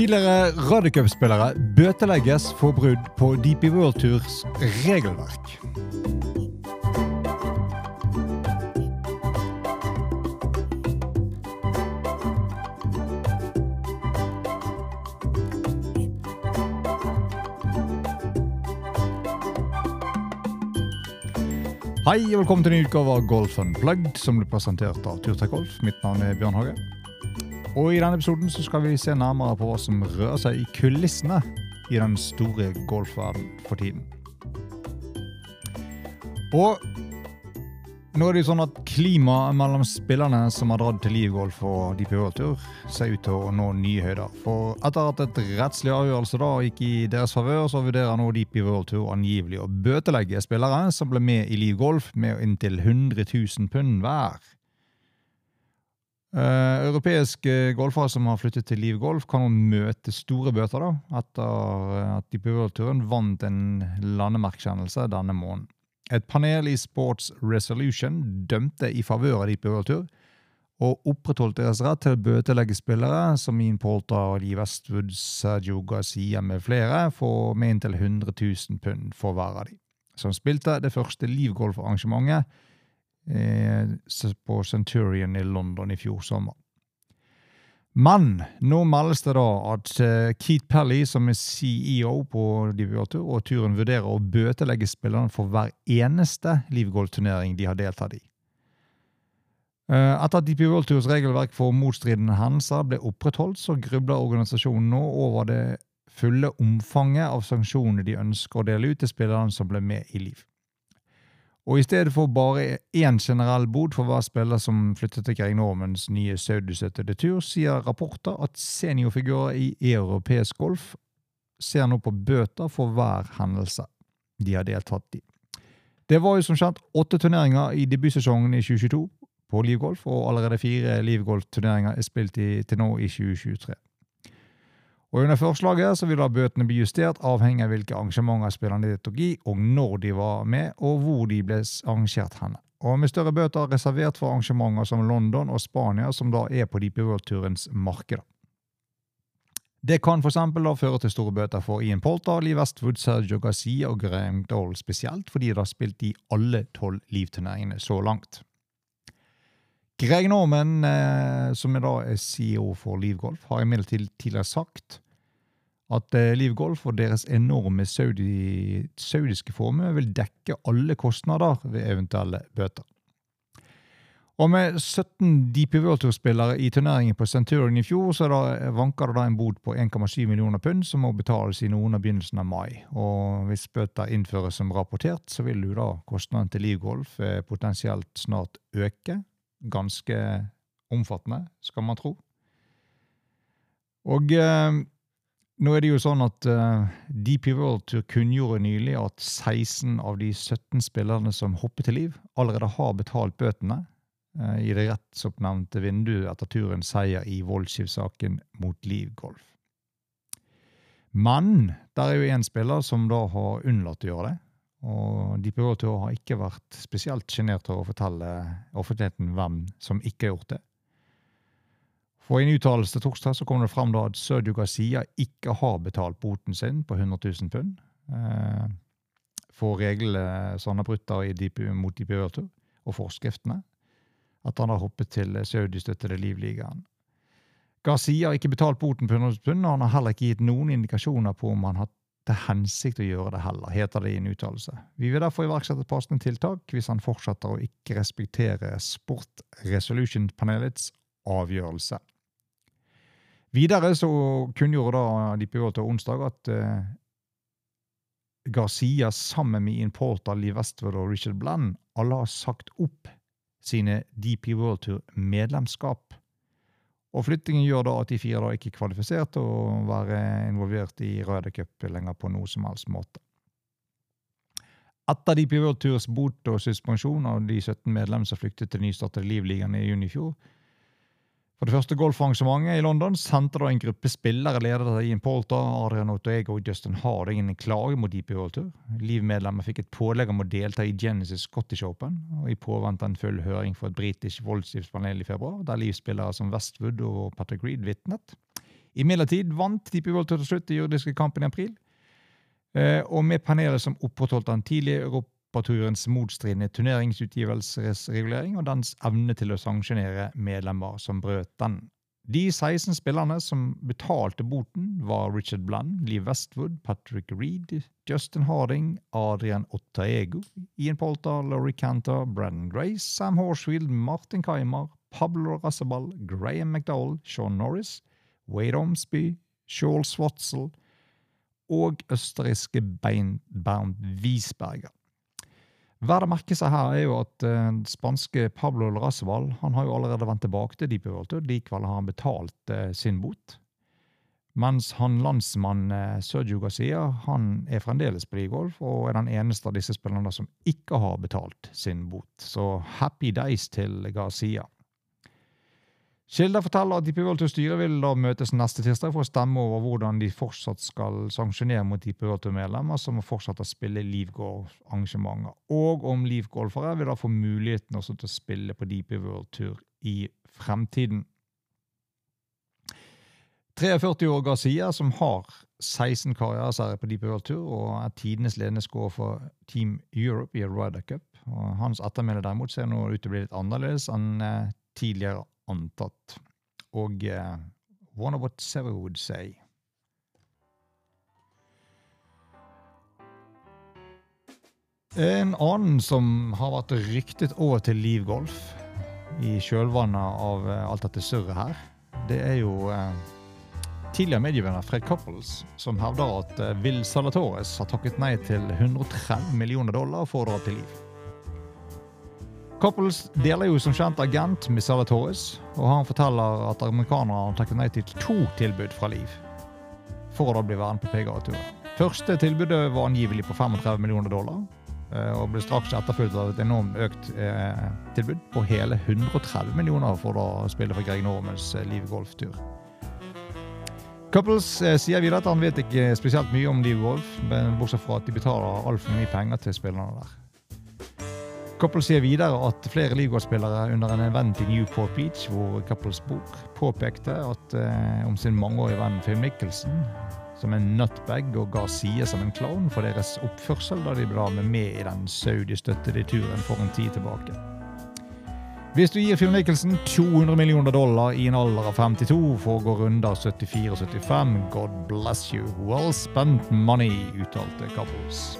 Tidligere radiocup-spillere bøtelegges for brudd på DP World Tours regelverk. Hei og velkommen til en ny utgave av Golf Unplugged, som blir presentert av Turtek Golf. Mitt navn er Bjørn Hage. Og I denne episoden så skal vi se nærmere på hva som rører seg i kulissene i den store golfverdenen for tiden. Og nå er det jo sånn at klimaet mellom spillerne som har dratt til livgolf og DP World Tour, ser ut til å nå nye høyder. For etter at et rettslig avgjørelse da gikk i deres favør, så vurderer nå DP World Tour angivelig å bøtelegge spillere som ble med i livgolf med inntil 100 000 pund hver. Uh, europeiske golfere som har flyttet til Liv Golf, kan møte store bøter da, etter at de på turen vant en landemerkkjennelse denne måneden. Et panel i Sports Resolution dømte i favør av de på tur, og opprettholdt deres rett til å bøtelegge spillere som Ian Poulter, Lee Westwood, Sergio Garcia med flere for med inntil 100 000 pund for hver av de, som spilte det første livgolfarrangementet eh, på Centurion i London i fjor sommer. Men nå meldes det da at Keith Pelly, som er CEO på DBA-tur, og turen vurderer å bøtelegge spillerne for hver eneste livgolfturnering de har deltatt i. Etter at DP World Tours regelverk for motstridende hendelser ble opprettholdt, så grubler organisasjonen nå over det fulle omfanget av sanksjonene de ønsker å dele ut til spillerne som ble med i Liv. Og i stedet for bare én generell bod for hver spiller som flyttet til Greg Normans nye saudisøtede tur, sier rapporter at seniorfigurer i europeisk golf ser nå på bøter for hver hendelse de har deltatt i. Det var jo som kjent åtte turneringer i debutsesongen i 2022 på Livgolf, og allerede fire Livgolf-turneringer er spilt i, til nå i 2023. Og Under forslaget så vil da bøtene bli justert avhengig av hvilke arrangementer spillerne deltok i, og når de var med, og hvor de ble arrangert henne. Og med større bøter reservert for arrangementer som London og Spania, som da er på Deep World-turens markeder. Det kan f.eks. da føre til store bøter for Ian Polter, Lee Westwood, Sergio Garcia og Graham Dole spesielt, fordi de har spilt i alle tolv livturneringene så langt. Greg Norman, eh, som da er CEO for Livgolf, har imidlertid tidligere sagt at eh, Livgolf og deres enorme saudi, saudiske formue vil dekke alle kostnader ved eventuelle bøter. Og med 17 DP World Tour-spillere i turneringen på Centurion i fjor, så da, vanker det da en bod på 1,7 millioner pund som må betales i noen av begynnelsen av mai. Og hvis bøter innføres som rapportert, så vil jo da kostnaden til Livgolf eh, potensielt snart øke ganske omfattende, skal man tro. Og eh, nå er det jo sånn at eh, DP World Tour kunngjorde nylig at 16 av de 17 spillerne som hoppet til liv, allerede har betalt bøtene eh, i det rettsoppnevnte vinduet etter turens seier i Voldskiv-saken mot Liv Golf. Men der er jo én spiller som da har unnlatt å gjøre det, og de Tour har ikke vært spesielt sjenert av å fortelle offentligheten hvem som ikke har gjort det. For I en uttalelse torsdag så kom det fram at Sergio Gazia ikke har betalt boten sin på 100 000 pund eh, for reglene som han har brutt mot de World og forskriftene, at han har hoppet til saudistøttede Livligaen. Garcia har ikke betalt boten på 100 000 pund, og han har heller ikke gitt noen indikasjoner på om han har til hensikt å gjøre det heller, heter det i en uttalelse. Vi vil derfor iverksette passende tiltak hvis han fortsetter å ikke respektere Sport Resolution-panelets avgjørelse. Videre så kunngjorde da de på onsdag at uh, Garcia sammen med importer Porter, Lee Westwood og Richard Bland alle har sagt opp sine DP World Tour-medlemskap. Og Flyttingen gjør da at de fire da ikke er kvalifisert til å være involvert i Røde Cup lenger på noe som helst måte. Etter de Tours bot og suspensjon av de 17 medlemmene som flyktet til nystartede Livligaen i juni i fjor, for det første golfarrangementet i London sendte da en gruppe spillere ledet av Ian Polter, Adrian Otoego og Justin Harding en klage mot DP World Tour. Liv-medlemmer fikk et pålegg om å delta i Genesis Scottish Open, og i påvente en full høring for et britisk voldgiftspanel i februar, der Liv-spillere som Westwood og Patrick Reed vitnet. Imidlertid vant DP World Tour til slutt den juridiske kampen i april, eh, og med panelet som opprettholdt den tidlige Europaturens motstridende turneringsutgivelsesregulering og dens evne til å sanksjonere medlemmer som brøt den. De 16 spillerne som betalte boten, var Richard Bland, Lee Westwood, Patrick Reed, Justin Harding, Adrian Ottaego, Ian Polter, Laurie Cantor, Brennan Grace, Sam Horsfield, Martin Keimer, Pablo Rassabal, Graham McDowell, Sean Norris, Wade Omsby, Shawl Swatzel og østerrikske Beinbound Wiesberger. Verdt å merke seg her er jo at uh, spanske Pablo Larasval han har jo allerede vendt tilbake til Deep World. Likevel har han betalt uh, sin bot. Mens han landsmann uh, Sergio Gazia han er fremdeles på Digolf og er den eneste av disse spillerne som ikke har betalt sin bot. Så happy days til Garcia. Kilder forteller at DP World Tour-styret vil da møtes neste tirsdag for å stemme over hvordan de fortsatt skal sanksjonere mot DP World Tour-medlemmer som må fortsette å spille livgolfarrangementer, og om Livgolfere vil da få muligheten også til å spille på DP World Tour i fremtiden. 43 år Garcia, som har 16 karriereserier på DP World Tour og er tidenes ledende scorer for Team Europe i Ryder Cup. Og hans ettermæle derimot ser nå ut til å bli litt annerledes enn eh, tidligere antatt. Og uh, Wonder what Sever would say. En annen som har vært ryktet over til Liv Golf i kjølvannet av uh, alt dette surret her, det er jo uh, tidligere medievenner Fred Couples, som hevder at uh, Will Salatores har takket nei til 130 millioner dollar for å dra til Liv. Couples deler jo som kjent agent med Sala Torres, og han forteller at amerikanerne takket nei til to tilbud fra Liv for å da bli værende på PGA-turen. Første tilbudet var angivelig på 35 millioner dollar, eh, og ble straks etterfulgt av et enormt økt eh, tilbud på hele 130 millioner for å spille for Greg Normans eh, Liv Golf-tur. Couples eh, sier videre at han vet ikke spesielt mye om Liv Golf, men bortsett fra at de betaler altfor mye penger til spillerne der. Couples sier videre at flere Liverpool-spillere under en event i Newport Beach, hvor Couples bok påpekte at, eh, om sin mangeårige venn Finn Michelsen som en nutbag og ga side som en klovn for deres oppførsel da de ble med i den saudi-støttede turen for en tid tilbake. Hvis du gir Phil Michelsen 200 millioner dollar i en alder av 52 for å gå runder 74 og 75, God bless you. Well spent money, uttalte Couples.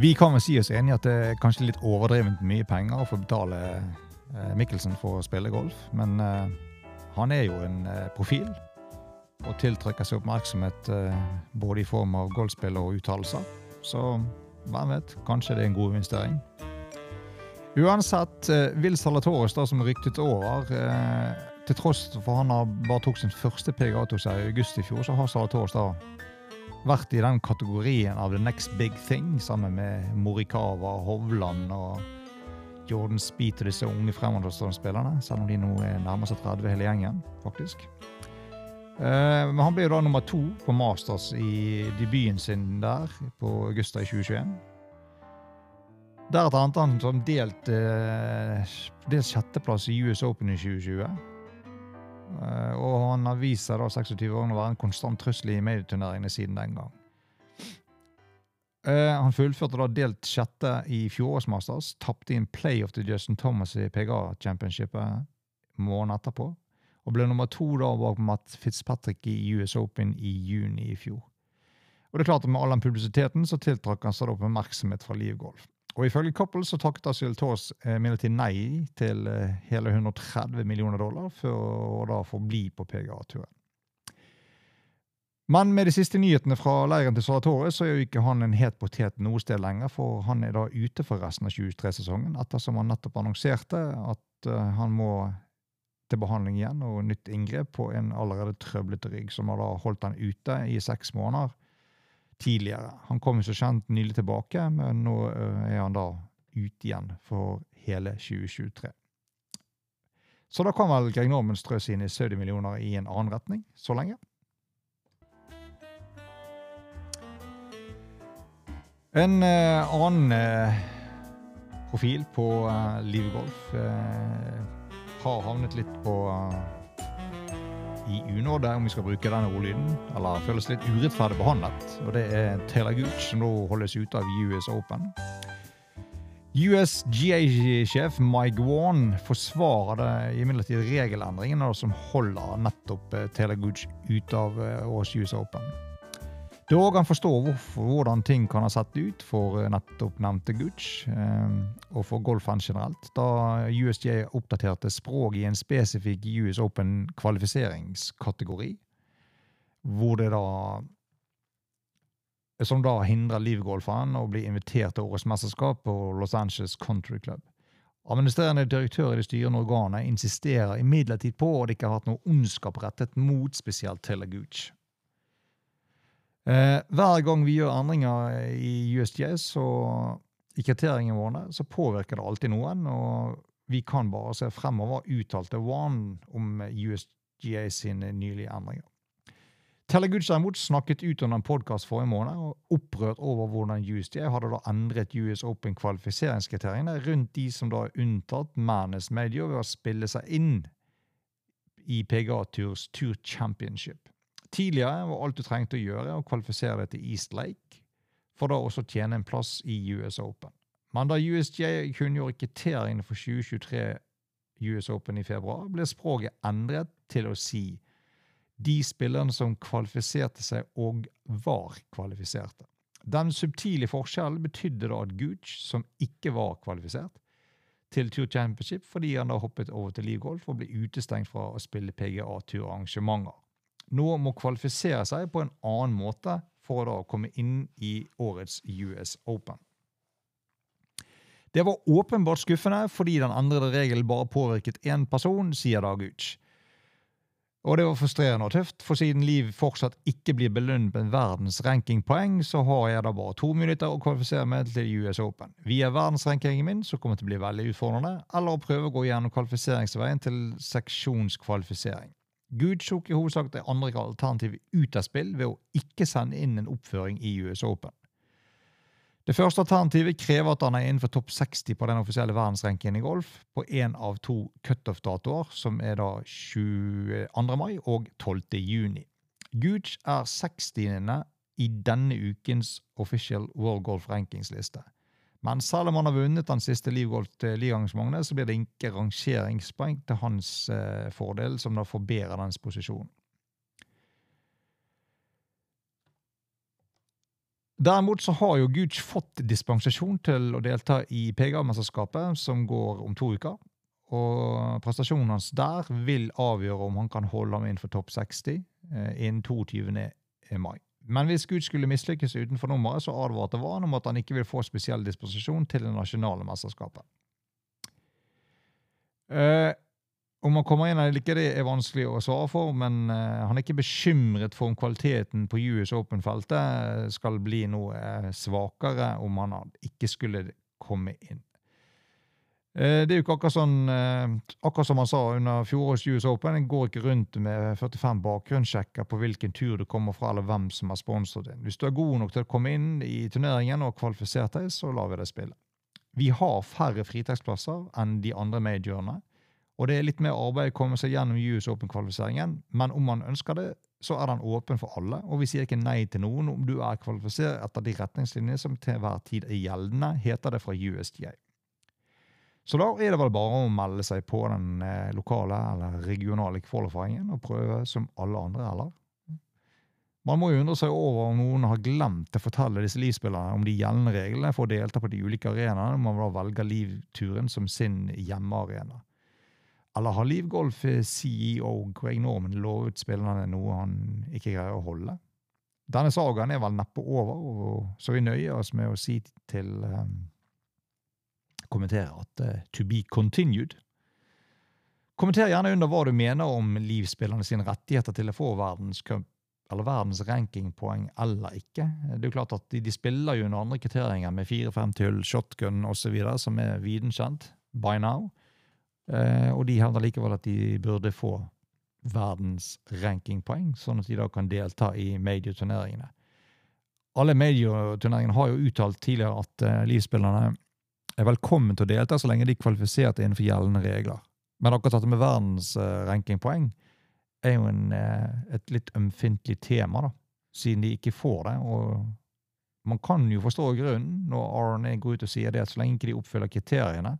Vi kan vel si oss enige at det er kanskje litt overdrevent mye penger å betale eh, Mikkelsen for å spille golf, men eh, han er jo en eh, profil og tiltrekker seg oppmerksomhet både i form av golfspill og uttalelser. Så hvem vet, kanskje det er en god investering. Uansett, vil Will Salatores, da, som ryktet over Til tross for han bare tok sin første PGA-tor i august i fjor, så har Salatoris da vært i den kategorien av the next big thing, sammen med Morikawa, Hovland og Jordan Speed og disse unge fremoverstående selv om de nå er nærmer seg 30 hele gjengen, faktisk. Uh, men han ble jo da nummer to på Masters i debuten sin der på Augusta i 2021. Deretter endte han som delt, uh, delt sjetteplass i US Open i 2020. Eh, og han har vist seg da 26 år å være en konstant trussel i medieturneringene siden den gang. Uh, han fullførte da delt sjette i fjorårets Masters, tapte i en playoff til Justin Thomas i PGA Championshipet måneden etterpå, og ble nummer to da bak Matt Fitzpatrick i US Open i juni i fjor. Og det er klart at Med all den publisiteten så tiltrakk han seg da oppmerksomhet fra Liv Golf. Og Ifølge Koppel så takket Asyl Tås eh, imidlertid nei til eh, hele 130 millioner dollar for å da få bli på PGA-turen. Men med de siste nyhetene fra leiren til Salatore så er jo ikke han en het potet noe sted lenger, for han er da ute for resten av 23-sesongen, ettersom han nettopp annonserte at uh, han må til behandling igjen og nytt inngrep på en allerede trøblete rygg, som har da holdt han ute i seks måneder tidligere. Han kom jo så kjent nylig tilbake, men nå eh, er han da ute igjen for hele 2023. Så da kan vel Greg Norman strø sine 70 millioner i en annen retning så lenge. En eh, annen eh, profil på eh, Liv Golf eh, har havnet litt på i unåde, om vi skal bruke denne ordlyden, eller føles litt urettferdig behandlet. Og det er Taylor Gooch, som nå holdes ute av US Open. USGA-sjef Mike Warren forsvarer imidlertid regelendringene som holder nettopp Taylor Gooch ute av US Open. Da kan forstå hvorfor, hvordan ting kan ha sett ut for eh, nettopp nevnte Gooch, eh, og for golfen generelt, da USJ oppdaterte språk i en spesifikk US Open kvalifiseringskategori, hvor det da som da hindrer livgolferen å bli invitert til årets mesterskap på Los Angeles Country Club. Administrerende direktør i det styrende organet insisterer imidlertid på at det ikke har vært noe ondskap rettet mot spesielt Taylor Gooch. Eh, hver gang vi gjør endringer i USGS og i kriteriene våre, så påvirker det alltid noen. Og vi kan bare se fremover, uttalte Wan om USGA sine nylige endringer. Teleguds derimot snakket ut under en podkast forrige måned og opprørt over hvordan USGA hadde da endret US Open kvalifiseringskriteriene rundt de som da er unntatt Manus Media ved å spille seg inn i PGA Tours Tour Championship. Tidligere var alt du trengte å gjøre, å kvalifisere deg til East Lake, for da også tjene en plass i US Open. Men da USJ kunngjorde kriteriene for 2023 US Open i februar, ble språket endret til å si de spillerne som kvalifiserte seg og var kvalifiserte. Den subtile forskjellen betydde da at Gooch, som ikke var kvalifisert til Tour Championship fordi han da hoppet over til livgolf og ble utestengt fra å spille PGA-turarrangementer nå må kvalifisere seg på en annen måte for å komme inn i årets US Open. Det var åpenbart skuffende fordi den endrede regelen bare påvirket én person, sier da Gooch. Og det var frustrerende og tøft, for siden Liv fortsatt ikke blir belønnet med verdens rankingpoeng, så har jeg da bare to minutter å kvalifisere meg til US Open. Via verdensrankingen min, så kommer til å bli veldig utfordrende, eller å prøve å gå gjennom kvalifiseringsveien til seksjonskvalifisering. Gud tok i hovedsak det andre alternativet ut av spill ved å ikke sende inn en oppføring i US Open. Det første alternativet krever at han er innenfor topp 60 på den offisielle verdensrankingen i golf på én av to cutoff-datoer, som er da 22. mai og 12. juni. Gooch er 60. i denne ukens Official World Golf Rankings-liste. Men selv om han har vunnet den siste ligaarrangementet, så blir det ikke rangeringspoeng til hans eh, fordel, som da forbedrer dens posisjon. Derimot så har jo Gooch fått dispensasjon til å delta i PGA-mesterskapet, som går om to uker. Og prestasjonen hans der vil avgjøre om han kan holde ham innenfor topp 60 eh, innen 22. mai. Men hvis Gud skulle mislykkes utenfor nummeret, så advarte Van om at han ikke vil få spesiell disposisjon til det nasjonale mesterskapet. Uh, om han kommer inn eller ikke, det er vanskelig å svare for, men uh, han er ikke bekymret for om kvaliteten på US Open-feltet skal bli noe svakere om han ikke skulle komme inn. Eh, det er jo ikke akkurat sånn eh, Akkurat som han sa under fjorårets US Open, en går ikke rundt med 45 bakgrunnssjekker på hvilken tur du kommer fra, eller hvem som har sponset din. Hvis du er god nok til å komme inn i turneringen og kvalifisert deg, så lar vi deg spille. Vi har færre fritaksplasser enn de andre majorene, og det er litt mer arbeid å komme seg gjennom US Open-kvalifiseringen, men om man ønsker det, så er den åpen for alle, og vi sier ikke nei til noen om du er kvalifisert etter de retningslinjer som til hver tid er gjeldende, heter det fra USGA. Så da er det vel bare å melde seg på den eh, lokale eller regionale qualifieringen og prøve som alle andre, eller? Man må jo undre seg over om noen har glemt å fortelle disse livspillerne om de gjeldende reglene for å delta på de ulike arenaene når man da velger livturen som sin hjemmearena. Eller har Livgolf-CEO Greg Norman lovet spillerne noe han ikke greier å holde? Denne sagaen er vel neppe over, så vi nøyer oss med å si til um, kommentere at uh, to be continued. Kommenter gjerne under hva du mener om livspillerne rettigheter til å få verdenscup eller verdens rankingpoeng eller ikke. Det er jo klart at De, de spiller jo under andre kriterier med 4-5 til shotgun osv., som er viden kjent by now. Uh, og de hevder likevel at de burde få verdens rankingpoeng, sånn at de da kan delta i major-turneringene. Alle major-turneringene har jo uttalt tidligere at uh, livspillerne er velkommen til å delta så lenge de er kvalifisert innenfor gjeldende regler. Men akkurat dette med verdens uh, rankingpoeng er jo en, uh, et litt ømfintlig tema, da, siden de ikke får det. og man kan jo forstå grunnen når RNA går ut og sier det, at så lenge ikke de oppfyller kriteriene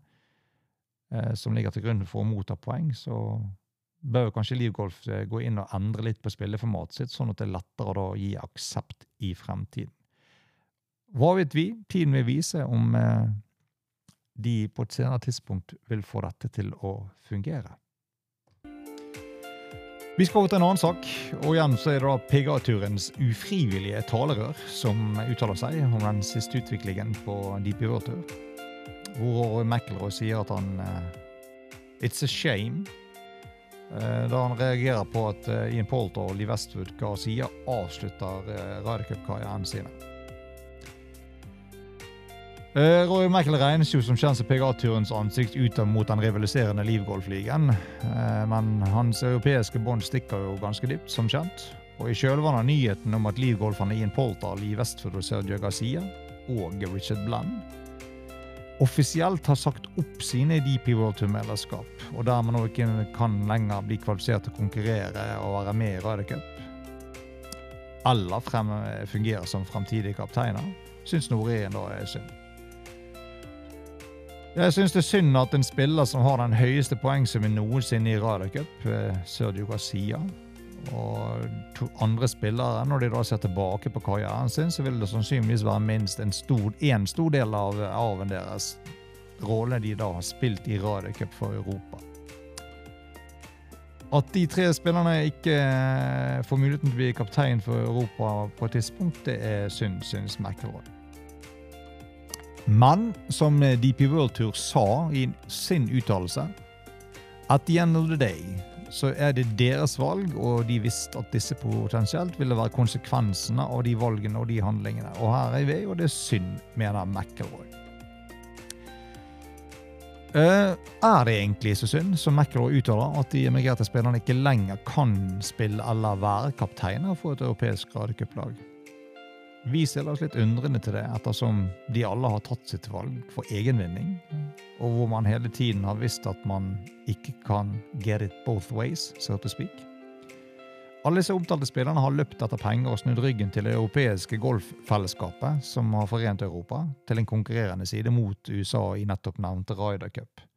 eh, som ligger til grunn for å motta poeng, så bør kanskje Livgolf eh, gå inn og endre litt på spilleformatet sitt, sånn at det er lettere å gi aksept i fremtiden. Hva vet vi? Tiden vil vise om eh, de på et senere tidspunkt vil få dette til å fungere. Vi skal over til en annen sak, og igjen så er det da PGA-turens ufrivillige talerør som uttaler seg om den siste utviklingen på Deep River-tur. Hvor McIlroy sier at han uh, It's a shame Eh, da han reagerer på at eh, Ian Poulter og Lee Westwood Garcia avslutter uh, Ryder Cup-karrieren sine. Roy Michael regnes jo som kjent PGA-turens ansikt utad mot den rivaliserende livgolfligaen, men hans europeiske bånd stikker jo ganske dypt, som kjent. Og I kjølvannet av nyheten om at livgolferne Ian Poltal i Westwood og Sergio Garcia og Richard Bland offisielt har sagt opp sine DP World Tour-medlemskap, og dermed nå ikke kan lenger bli kvalifisert til å konkurrere og være med i Ryder Cup, eller frem, fungere som fremtidige kapteiner, syns Noreen da er synd. Jeg syns det er synd at en spiller som har den høyeste poengsummen noensinne i Ryder Cup, eh, Sergio Garcia, og andre spillere, når de da ser tilbake på karrieren sin, så vil det sannsynligvis være minst en stor, en stor del av arven deres, rollene de da har spilt i Ryder Cup for Europa. At de tre spillerne ikke eh, får muligheten til å bli kaptein for Europa på et tidspunkt, det er synd, syns McElroy. Men som DP World Tour sa i sin uttalelse At the end of the day så er det deres valg, og de visste at disse potensielt ville være konsekvensene av de valgene og de handlingene. Og her er vi, og det er synd, mener McElroy. Uh, er det egentlig så synd, som McElroy uttaler, at de emigrerte spillerne ikke lenger kan spille eller være kapteiner for et europeisk radiocup-lag? Vi stiller oss litt undrende til det, ettersom de alle har tatt sitt valg for egenvinning, og hvor man hele tiden har visst at man ikke kan get it both ways, so to speak. Alle disse omtalte spillerne har løpt etter penger og snudd ryggen til det europeiske golffellesskapet som har forent Europa, til en konkurrerende side mot USA i nettopp nevnte Ryder Cup.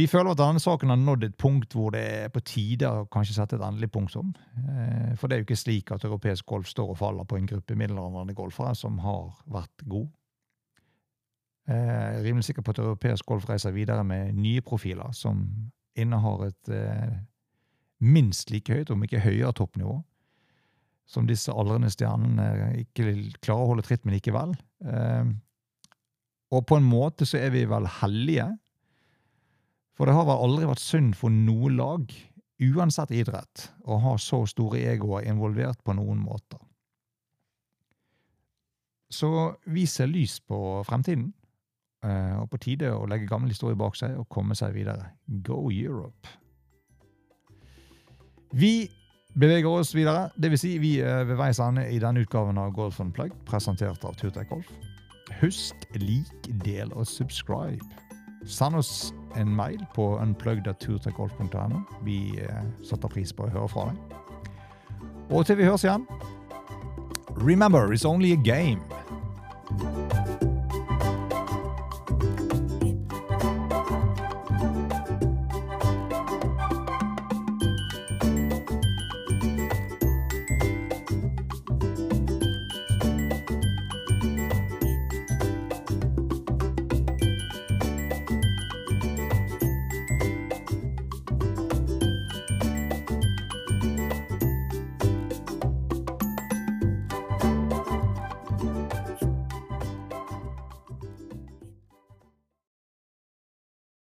Vi føler at denne saken har nådd et punkt hvor det er på tide å kanskje sette et endelig punktum. Eh, for det er jo ikke slik at europeisk golf står og faller på en gruppe middelaldrende golfere som har vært god. Eh, jeg er rimelig sikker på at europeisk golf reiser videre med nye profiler som innehar et eh, minst like høyt, om ikke høyere, toppnivå. Som disse aldrende stjernene ikke klarer å holde tritt med likevel. Og på en måte så er vi vel heldige for det har vel aldri vært synd for noe lag, uansett idrett, å ha så store egoer involvert på noen måter. Så vi ser lys på fremtiden, eh, og på tide å legge gammel historie bak seg og komme seg videre. Go Europe! Vi beveger oss videre, dvs. Si vi er ved veis ende i denne utgaven av Golf on Plug, presentert av Turtek Golf. Husk, lik, del og subscribe. Send oss en mail på unplugged.turtekgolf.no. Vi eh, setter pris på å høre fra deg. Og til vi høres igjen, remember it's only a game.